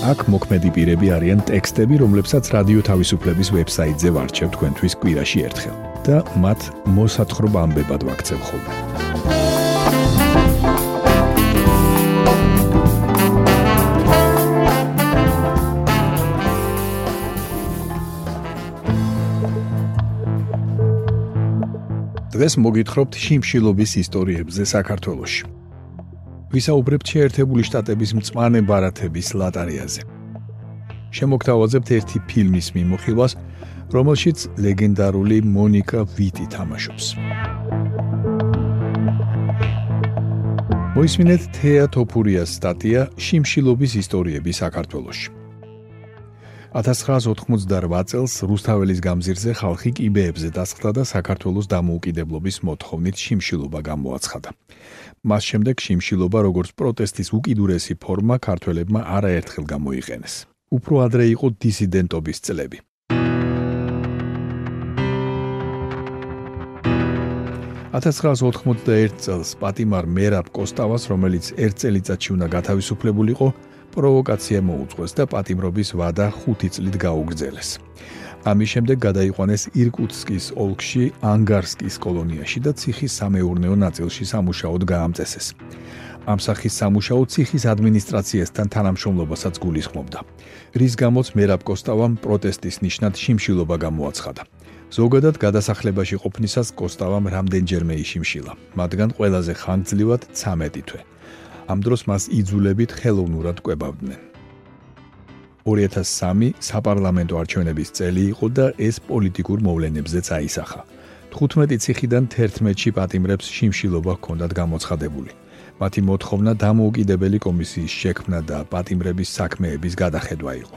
აქ მოქმედი პირები არიან ტექსტები, რომლებსაც რადიო თავისუფლების ვებსაიტზე ვარჩევ თქვენთვის კვირაში ერთხელ და მათ მოსათხრობა ამბებად ვაქცევ ხოლმე. დღეს მოგითხრობთ შიმშილობის ისტორიებზე საქართველოში. ვისაუბრებთ შეერთებული შტატების მწვანე ბარათების ლატარიაზე. შემოგთავაზებთ ერთი ფილმის მიმოხილვას, რომელშიც ლეგენდარული მონიკა ვიტი თამაშობს. მოისმინეთ თეა თოფურიას სტატია შიმშილობის ისტორიები საქართველოში. 1988 წელს რუსთაველის გამზირზე ხალხი კიბეებზე დასხდა და საქართველოს დამოუკიდებლობის მოთხოვნით შიმშილობა გამოაცხადა. მას შემდეგ შიმშილობა როგორც პროტესტის უკიდურესი ფორმა ქართველებმა არაერთხელ გამოიყენეს. უფრო ადრე იყო დისიდენტობის წლები. 1991 წელს პატიმარ მერაბ კოსტავას, რომელიც ერთ წელიწადში უნდა გათავისუფლებულიყო, პროვოკაცია მოუწყვეს და პატიმრობის ვადა 5 წლით გაუგრძელეს. ამის შემდეგ გადაიყვანეს ირკუტსკის ოლქში ანგარსკის კოლონიაში და ციხის სამეურნეო ნაწილში სამუშაოდ გაამწესეს. ამ სახის სამუშაო ციხის ადმინისტრაციასთან თანამშრომლობასაც გულისხმობდა. რის გამოც მერაბ კოსტავამ პროტესტის ნიშნად შიმშილობა გამოაცხადა. ზოგადად გადასახლებაში ყოფნისას კოსტავამ რამდენჯერმე იშიმშილა, მაგრამ ყველაზე ხანგრძლივად 13 თვე. ამ დროს მას იძულებით ხელოვნურად კვებავდნენ. 2003 საპარლამენტო არჩევნების წელი იყო და ეს პოლიტიკურ მოვლენებზეც აისახა. 15 ციხიდან 11-ში პატიმრებს შიმშილობა ჰქონდათ გამოცხადებული. მათი მოთხოვნა დამოუკიდებელი კომისიის შექმნა და პატიმრების საქმეების გადახედვა იყო.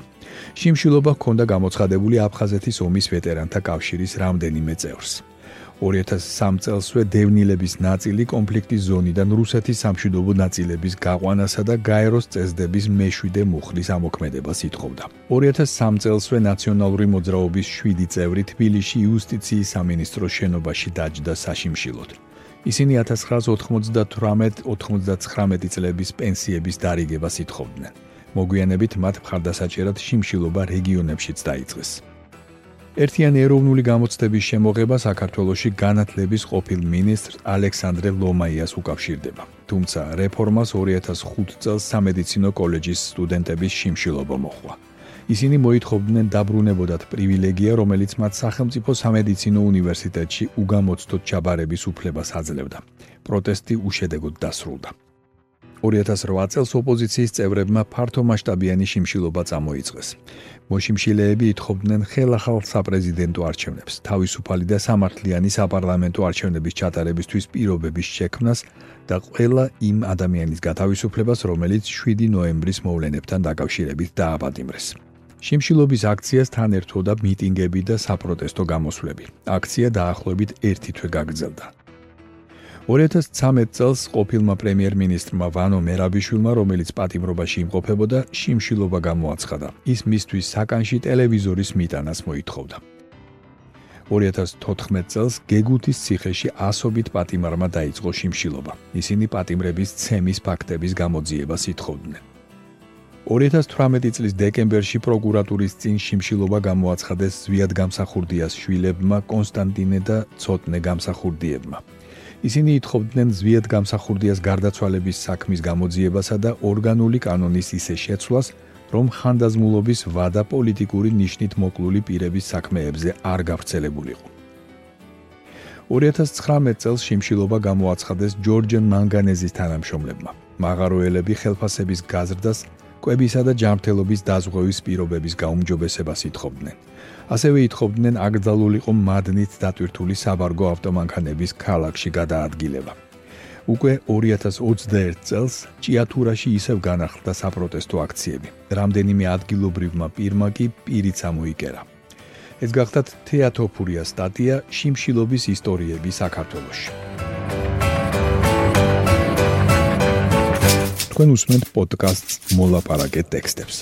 შიმშილობა ჰქონდა გამოცხადებული აფხაზეთის ომის ვეტერანთა კავშირის რამდენიმე წევრს. 2003 წელსვე დევნილების ნაწილი კონფლიქტის ზონიდან რუსეთის სამშვიდობო ნაწილების გაყვანასა და გაეროს წესდების მეშვიდე მუხლის ამოქმედებას ითხოვდა. 2003 წელსვე ნაციონალური მოძრაობის 7 წევრი თბილისში იუსტიციის სამინისტროს შენობაში დაჯდა საშიმშილოდ. ისინი 1998-99 წლების პენსიების დარიგებას ითხოვდნენ. მოგვიანებით მათ მხარდასაჭერად შიმშილობა რეგიონებშიც დაიწყეს. ერთიანი ეროვნული გამოცდების შემოღება საქართველოსი განათლების ყოფილ მინისტრ ალექსანდრე ლომაიას უკავშირდება. თუმცა რეფორმას 2005 წელს სამედიცინო კოლეჯის სტუდენტების შიმშილობა მოხდა. ისინი მოითხოვდნენ დაბრუნებოდათ პრივილეგია, რომელიც მათ სახელმწიფო სამედიცინო უნივერსიტეტში უგამოცდოდ ჩაბარების უფლებას აძლევდა. პროტესტი უშედეგოდ დასრულდა. 2008 წელს ოპოზიციის წევრებმა ფართომასშტაბიანი შიმშილობა წამოიწყეს. მოშიმშილეები ითხოვდნენ ხელახალ საპრეზიდენტო არჩევნებს, თავისუფალი და სამართლიანი საპარლამენტო არჩევნების ჩატარებისთვის პირობების შექმნას და ყველა იმ ადამიანის გათავისუფლებას, რომელიც 7 ნოემბრის მოვლენებთან დაკავშირებით დააპატიმრეს. შიმშილობის აქციას თან ერთვოდა მიტინგები და საპროტესტო გამოსვლები. აქცია დაახლოებით 1 თვე გაგრძელდა. 2013 წელს ყოფილმა პრემიერ-მინისტრმა ვანო მერაბიშვილმა, რომელიც პატიმრობაში იმყოფებოდა, შიმშილობა გამოაცხადა. ის მისთვის საკანში ტელევიზორის მიტანას მოითხოვდა. 2014 წელს გეგუთის ციხეში ასობით პატიმარმა დაიწყო შიმშილობა. ისინი პატიმრების ცემის ფაქტების გამოძიებას ითხოვდნენ. 2018 წლის დეკემბერში პროკურატურის წინ შიმშილობა გამოაცხადეს ზვიად გამსახურდიას შვილებმა კონსტანტინე და ცოტნე გამსახურდიებმა. ისინი ითხოვდნენ ზვიად გამსახურდიას გარდაცვალების საქმის გამოძიებასა და ორგანული კანონის ისე შეცვლას, რომ ხანდაზმულობის ვადა პოლიტიკური ნიშნით მოკლული პირების საქმეებზე არ გავრცელებულიყო. 2019 წელს შიმშილობა გამოაცხადეს ჯორჯენ მანგანეზის თანამშრომლებმა. მაღაროელები ხელფასების გაზრდას, კვებისა და ჯანმრთელობის დაზღვევის პირობების გაუმჯობესებას ითხოვდნენ. ასევე ითხოვდნენ აკრძალულიყო მადნით დატვირთული საბარგო ავტომანქანების ქალაქში გადაადგილება. უკვე 2021 წელს ჭიათურაში ისევ განახლდა საპროტესტო აქციები. რამდენიმე ადგილობრივმა პირმა კი პირიც ამოიკერა. ეს გახლავთ თეატოფურია სტატია შიმშილობის ისტორიები საქართველოში. თქვენ უსმენთ პოდკასტს მოლაპარაკე ტექსტებს.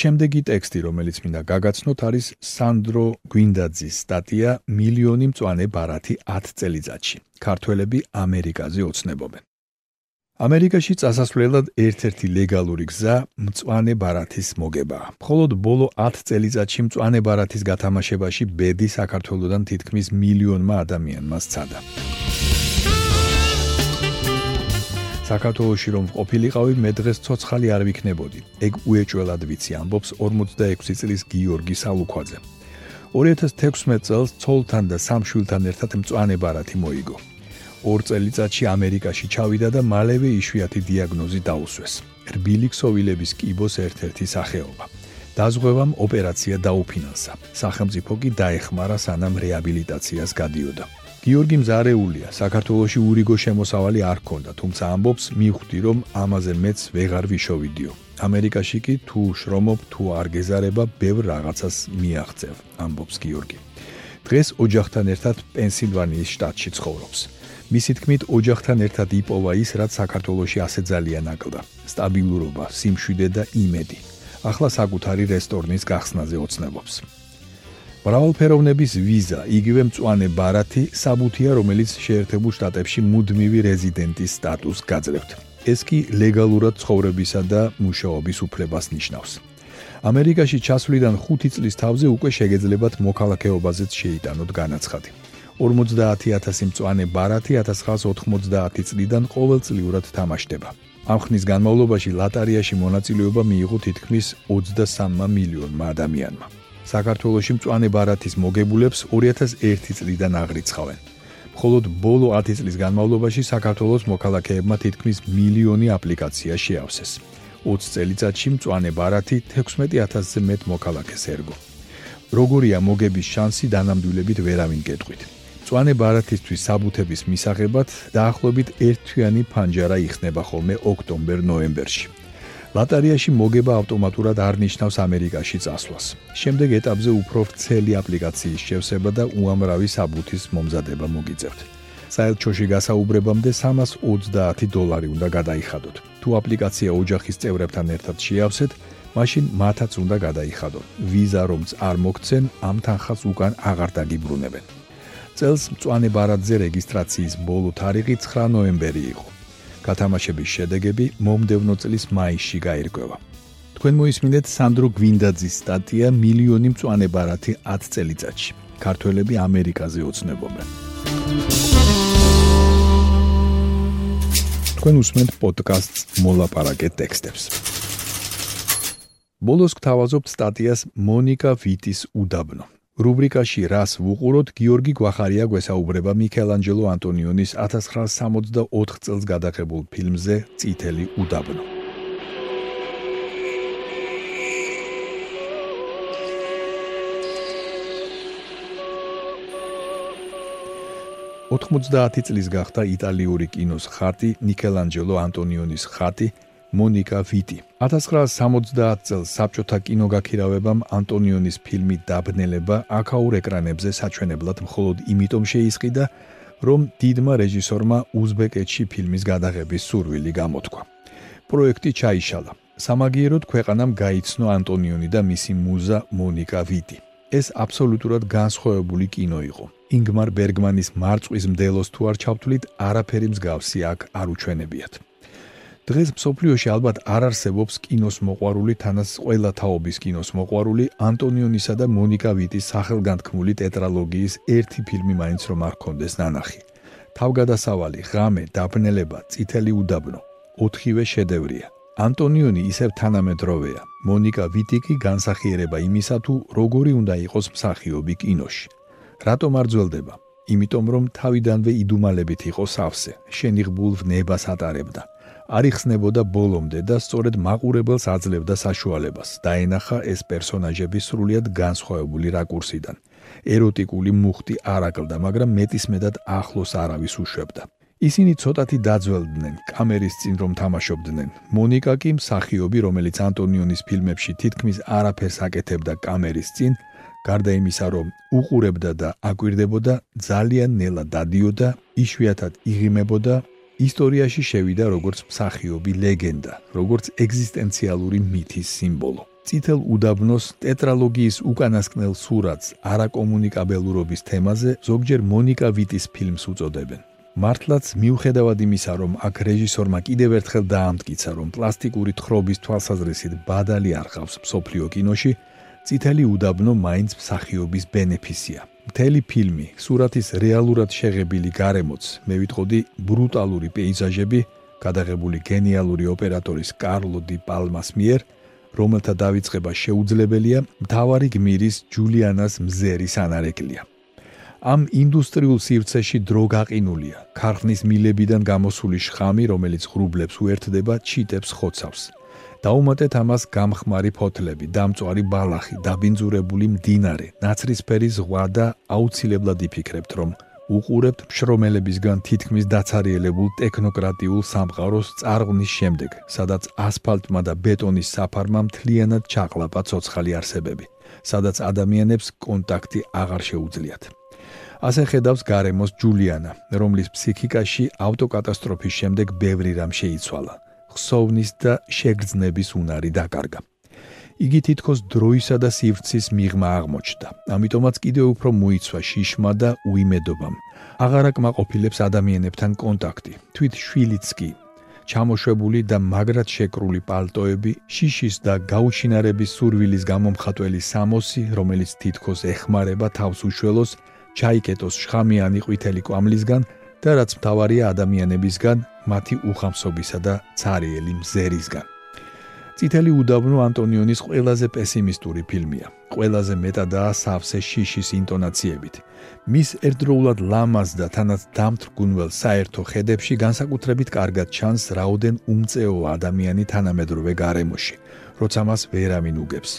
შემდეგი ტექსტი, რომელიც მინდა გაგაცნოთ, არის სანდრო გვინდაძის სტატია მილიონი მწვანე ბარათი 10 წელიწადში. ქართველები ამერიკაზე ოცნებობენ. ამერიკაში წასასვლელად ერთ-ერთი ლეგალური გზა მწვანე ბარათის მოგებაა. მხოლოდ ბოლო 10 წელიწადში მწვანე ბარათის გათამაშებაში ბედი საქართველოსდან თითქმის მილიონმა ადამიანმა სცადა. საქართველოსში რომ ყოფილიყავი მე დღეს ცოცხალი არ ვიქნებოდი. ეგ უეჭველად ვიცი, ამბობს 46 წლის გიორგი სალუქვაძე. 2016 წელს ცოლთან და სამშვილთან ერთად მწვანე ბარათი მოიგო. ორ წელიწადში ამერიკაში ჩავიდა და მალევე იშვიათი დიაგნოზი დაუსვეს. რბილი ქსოვილების კიბოს ერთ-ერთი სახეობა. დაზღვევამ ოპერაცია დაუფინანსა. სახელმწიფო კი დაეხმარა სანამ რეაბილიტაციას გადიოდა. გიორგი მზარეულია, საქართველოსი ურიგო შემოსავალი არ ქონდა, თუმცა ამბობს მივხვდი რომ ამაზე მეც ვეღარ ვიშოვიდიო. ამერიკაში კი თუ შრომობ, თუ არ გეზარება, ბევრ რაღაცას მიაღწევ, ამბობს გიორგი. დღეს ოჯახთან ერთად პენსილვანიის შტატში ცხოვრობს. მისი თქმით, ოჯახთან ერთად იპოვა ის, რაც საქართველოსი ასე ძალიან აკლდა: სტაბილურობა, სიმშვიდე და იმედი. ახლა საკუთარი რესტორნის გახსნაზე ოცნებობს. ბრავალფეროვნების ვიზა, იგივე მწვანე ბარათი, საბუთია, რომელიც შეერთებულ შტატებში მუდმივი რეზიდენტის სტატუსს გაძლევთ. ეს კი ლეგალურად ცხოვრებისა და მუშაობის უფლებას ნიშნავს. ამერიკაში ჩასვლიდან 5 წლის თავზე უკვე შეგეძლებათ მოქალაქეობაზეც შეიტანოთ განაცხადი. 50000 მწვანე ბარათი 1990 წლიდან ყოველწლიურად თამაშდება. ამ ხნის განმავლობაში ლატარიაში მონაწილეობა მიიღო თითქმის 23 მილიონმა ადამიანმა. საქართველოში მწვანე ბარათის მოგებულებს 2001 წლიდან აღრიცხავენ. მხოლოდ ბოლო 10 წლის განმავლობაში საქართველოს მოქალაქეებმა თითქმის მილიონი აპლიკაცია შეავსეს. 20 წელიწადში მწვანე ბარათი 16000-ზე მეტ მოქალაქეს ერგო. როგორია მოგების შანსი დანამდვილებით ვერავინ გეტყვით. მწვანე ბარათისთვის საბუთების მისაღებად დაახლოებით ერთთვიანი ფანჯარა იხსნება ხოლმე ოქტომბერ-ნოემბერში. ლატარიაში მოგება ავტომატურად არ ნიშნავს ამერიკაში წასვლას. შემდეგ ეტაპზე უფრო ვრცელი აპლიკაციის შევსება და უამრავი საბუთის მომზადება მოგიწევთ. საერთოში გასაუბრებამდე 330 დოლარი უნდა გადაიხადოთ. თუ აპლიკაცია ოჯახის წევრებთან ერთად შეავსეთ, მაშინ მათაც უნდა გადაიხადოთ. ვიზა რომც არ მოგცენ, ამ თანხას უკან აღარ დაგიბრუნებენ. წელს მწვანე ბარათზე რეგისტრაციის ბოლო თარიღი 9 ნოემბერი იყო. გათამაშების შედეგები მომდევნო წლის მაისში გაირკვევა. თქვენ მოისმინეთ სანდრო გვინდაძის სტატია მილიონი მწვანე ბარათი 10 წელიწადში. ქართველები ამერიკაზე ოცნებობენ. თქვენ უსმენთ პოდკასტს მოლაპარაკე ტექსტებს. ბოლოს გთავაზობთ სტატიას მონიკა ვიტის უდაბნო. რუბრიკაში რას ვუყუროთ გიორგი გვახარია გვესაუბრება მიქელანჯელო ანტონიონის 1964 წელს გადაღებულ ფილმზე წითელი უდაბნო. ოთხმოცდაათი წლის გახდა იტალიური კინოს ხატი ნიკელანჯელო ანტონიონის ხატი მონიკა ვიტი. 1970 წელს საბჭოთა კინოგაქირავებამ ანტონიონის ფილმი დაბნელება აკაურ ეკრანებზე საჩვენებლად მხოლოდ იმიტომ შეისყიდა რომ დიდმა რეჟისორმა უზბეკეთში ფილმის გადაღების სურვილი გამოთქვა. პროექტი ჩაიშალა. სამაგიეროდ ქვეყანამ გაიცნო ანტონიონი და მისი მუზა მონიკა ვიტი. ეს აბსოლუტურად განსხვავებული კინო იყო. ინგმარ ბერგმანის მარწყვის მდელოს თუ არ ჩავთვლით არაფერი მსგავსი აქ არ უჩვენებიათ დღეს მსოფლიოში ალბათ არ არსებობს კინოს მოყვარული თანაც ყველა თაობის კინოს მოყვარული ანტონიონისა და მონიკა ვიტის სახელგანთქმული ტეტრალოგიის ერთი ფილმი მაინც რომ არ კონდეს ნანახი. თავგადასავალი, ღამე, დაბნელება, წითელი უდაბნო, ოთხივე შედევრია. ანტონიონი ისევ თანამედროვეა. მონიკა ვიტი კი განსახიერება იმისა თუ როგორი უნდა იყოს მსახიობი კინოში. რატომ არ ძველდება? იმიტომ რომ თავიდანვე იდუმალებით იყო სავსე, შენიღბულ ვნებას ატარებდა. არ იხსნებოდა ბოლომდე და სწორედ მაყურებელს აძლევდა საშუალებას დაენახა ეს პერსონაჟები სრულიად განსხვავებული რაკურსიდან. ეროტიკული მუხტი არ აკლდა, მაგრამ მეტისმედად ახლოს არავის უშვებდა. ისინი ცოტათი დაძველდნენ კამერის წინ რომ თამაშობდნენ. მონიკა კი მსახიობი, რომელიც ანტონიონის ფილმებში თითქმის არაფერს აკეთებდა კამერის წინ, გარდა იმისა, რომ უყურებდა და აკვირდებოდა, ძალიან ნელა დადიოდა, იშვიათად იღიმებოდა, ისტორიაში შევიდა როგორც მსახიობი ლეგენდა, როგორც ეგზისტენციალური მითის სიმბოლო. წითელ უდაბნოს ტეტრალოგიის უკანასკნელ სურათს არაკომუნიკაბელურობის თემაზე ზოგჯერ მონიკა ვიტის ფილმს უწოდებენ. მართლაც მიუხედავად იმისა, რომ აქ რეჟისორმა კიდევ ერთხელ დაამტკიცა, რომ პლასტიკური თხრობის თვალსაზრისით ბადალი არ ხავს სოფლიო კინოში, წითელი უდაბნო მაინც მსახიობის ბენეფისია. მთელი ფილმი, სურათის რეალურად შეღებილი გარემოც, მე ვიტყოდი ბრუტალური პეიზაჟები, გადაღებული გენიალური ოპერატორის კარლო დი პალმას მიერ, რომელთა დავიწყება შეუძლებელია, მთავარი გმირის ჯულიანას მზერის ანარეკლია. ამ ინდუსტრიულ სივრცეში დრო გაყინულია. ქარხნის მილებიდან გამოსული შხამი, რომელიც ღრუბლებს უერთდება, ჩიტებს ხოცავს. დაუმატეთ ამას გამხმარი ფოთლები, დამწვარი ბალახი, დაბინძურებული მდინარე, ნაცრისფერი ზღვა და აუცილებლად იფიქრებთ, რომ უყურებთ შრომელებისგან თითქმის დაცარიელებულ ტექნოკრატიულ სამყაროს წარღვნის შემდეგ, სადაც ასფალტმა და ბეტონის საფარმა მთლიანად ჩაყლაპა ცოცხალი არსებები, სადაც ადამიანებს კონტაქტი აღარ შეუძლიათ. ასე ხედავს გარემოს ჯულიანა, რომლის ფსიქიკაში ავტოკატასტროფის შემდეგ ბევრი რამ შეიცვალა. ხსოვნის და შეგრძნების უნარი დაკარგა. იგი თითქოს დროისა და სივრცის მიღმა აღმოჩნდა. ამიტომაც კიდევ უფრო მოიცვა შიშმა და უიმედობამ. აღარ აკმაყოფილებს ადამიანებთან კონტაქტი. თვით შვილიც კი ჩამოშვებული და მაგრად შეკრული პალტოები, შიშის და გაუჩინარების სურვილის გამომხატველი სამოსი, რომელიც თითქოს ეხმარება თავს უშველოს, ჩაიკეტოს შხამიანი ყვითელი კვამლისგან და რაც მთავარია ადამიანებისგან, მათი უხამსობისა და цаრიელი მზერისგან. წითელი უდაბნო ანტონიონის ყველაზე პესიმისტური ფილმია. ყველაზე მეტადაა სავსე შიშის ინტონაციებით. მის ერთდროულად ლამაზ და თანაც დამთრგუნველ საერთო ხედებში განსაკუთრებით კარგად ჩანს რაოდენ უმწეო ადამიანი თანამედროვე გარემოში, როცა მას ვერავინ უგებს.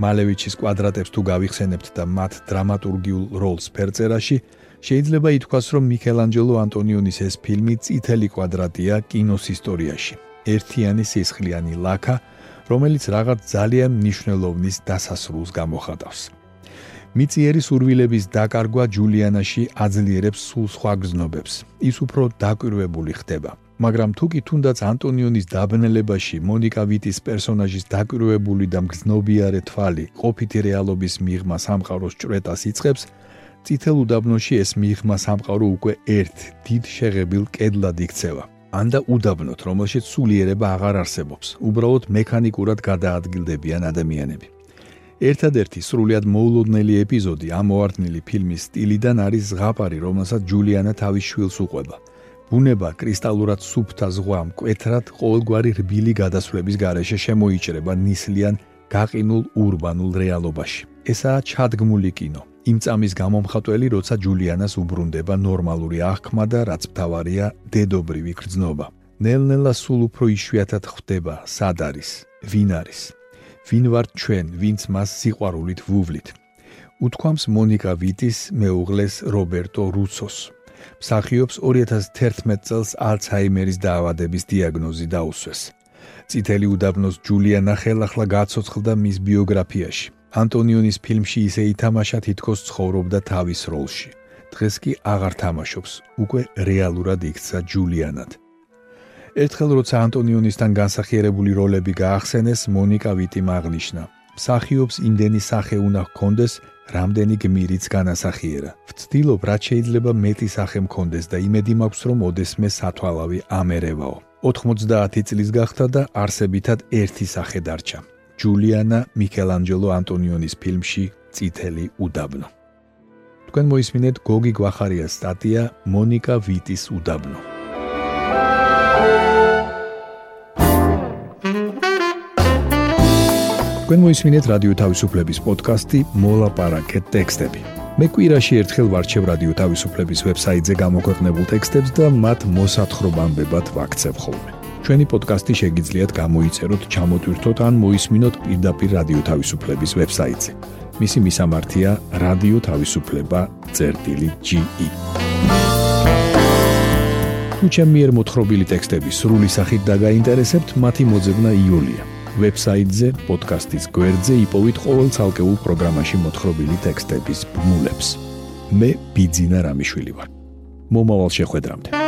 მალევიჩის კვადრატებს თუ გავიხსენებთ და მათ დრამატურგიულ როლს ფერწერაში, შეიძლება ითქვას, რომ მიქელანჯელო ანტონიონის ეს ფილმი წითელი კვადრატია კინოს ისტორიაში. ერთიანი სისხლიანი ლაკა, რომელიც რაღაც ძალიან მნიშვნელოვნის დასასრულს გამოხატავს. მიწიერი სურვილების დაკარგვა ჯულიანაში აძლიერებს სულ სხვა გზნობებს. ის უფრო დაკვირვებული ხდება. მაგრამ თუ კი თუნდაც ანტონიონის დაბნელებაში მონიკა ვიტის პერსონაჟის დაკვირვებული და მგზნობიარე თვალი ყოფითი რეალობის მიღმა სამყაროს ჭრეტას იწყებს, წითელ უდაბნოში ეს მიღმა სამყარო უკვე ერთ დიდ შეღებილ კედლად იქცევა. ანდა უდაბნოთ, რომელშიც სულიერება აღარ არსებობს, უბრალოდ მექანიკურად გადაადგილდებიან ადამიანები. ერთადერთი სრულიად მოულოდნელი ეპიზოდი ამ მოარდნილი ფილმის სტილიდან არის ზღაპარი, რომელსაც ჯულიანა თავის შვილს უყვება. ბუნება კრისტალურად სუფთა ზღვა მკვეთრად ყოველგვარი რბილი გადასვლების გარეშე შემოიჭრება ნისლიან გაყინულ урბანულ რეალობაში. ესაა ჩადგმული კინო. იმ წამის გამომხატველი, როცა ჯულიანას უბრუნდება ნორმალური აღქმა და რაც მთავარია, დედობრივი გრძნობა. ნელ-ნელა სულ უფრო იშვიათად ხვდება, სად არის, ვინ არის. ვინ ვარ ჩვენ, ვინც მას სიყვარულით ვუვლით. უთქვამს მონიკა ვიტის მეუღლეს რობერტო რუცოს. მსახიობს 2011 წელს ალცჰაიმერის დაავადების დიაგნოზი დაუსვეს. წითელი უდაბნოს ჯულიანა ხელახლა გაცოცხლდა მის ბიოგრაფიაში. ანტონიონის ფილმში ისე ითამაშა თითქოს ცხოვრობდა თავის როლში. დღეს კი აღარ თამაშობს, უკვე რეალურად იქცა ჯულიანად. ერთხელ როცა ანტონიონისთან განსახიერებული როლები გაახსენეს, მონიკა ვიტი მაგნიშნა. მსახიობს იმდენი სახე უნდა ჰქონდეს, რამდენი გმირიც განასახიერა. ვცდილობ, რაც შეიძლება მეტი სახე მქონდეს და იმედი მაქვს, რომ ოდესმე სათვალავი ამერევაო. 90 წლის გახდა და არსებითად ერთი სახე დარჩა. ჯულიანა მიქელანჯელო ანტონიონის ფილმში წითელი უდაბნო. თქვენ მოისმინეთ გოგი გვახარიას სტატია მონიკა ვიტის უდაბნო. თქვენ მოისმინეთ რადიო თავისუფლების პოდკასტი მოლაპარაკეთ ტექსტები. მე კვირაში ერთხელ ვარჩევ რადიო თავისუფლების ვებსაიტზე გამოქვეყნებულ ტექსტებს და მათ მოსათხრობამდე ვაქცევ ხოლმე. ჩვენი პოდკასტი შეგიძლიათ გამოიწეროთ, ჩამოტვირთოთ ან მოისმინოთ პირდაპირ რადიო თავისუფლების ვებსაიტზე. მისი მისამართია რადიო თავისუფლება წერტილი GE. თუ ჩემი მიერ მოთხრობილი ტექსტები სრული სახით დაგაინტერესებთ, მათი მოძებნა იულია. ვებსაიტზე, პოდკასტის გვერდზე იპოვეთ ყოველ ცალკეულ პროგრამაში მოთხრობილი ტექსტების ბმულებს. მე ბიძინა რამიშვილი ვარ. მომავალ შეხვედრამდე.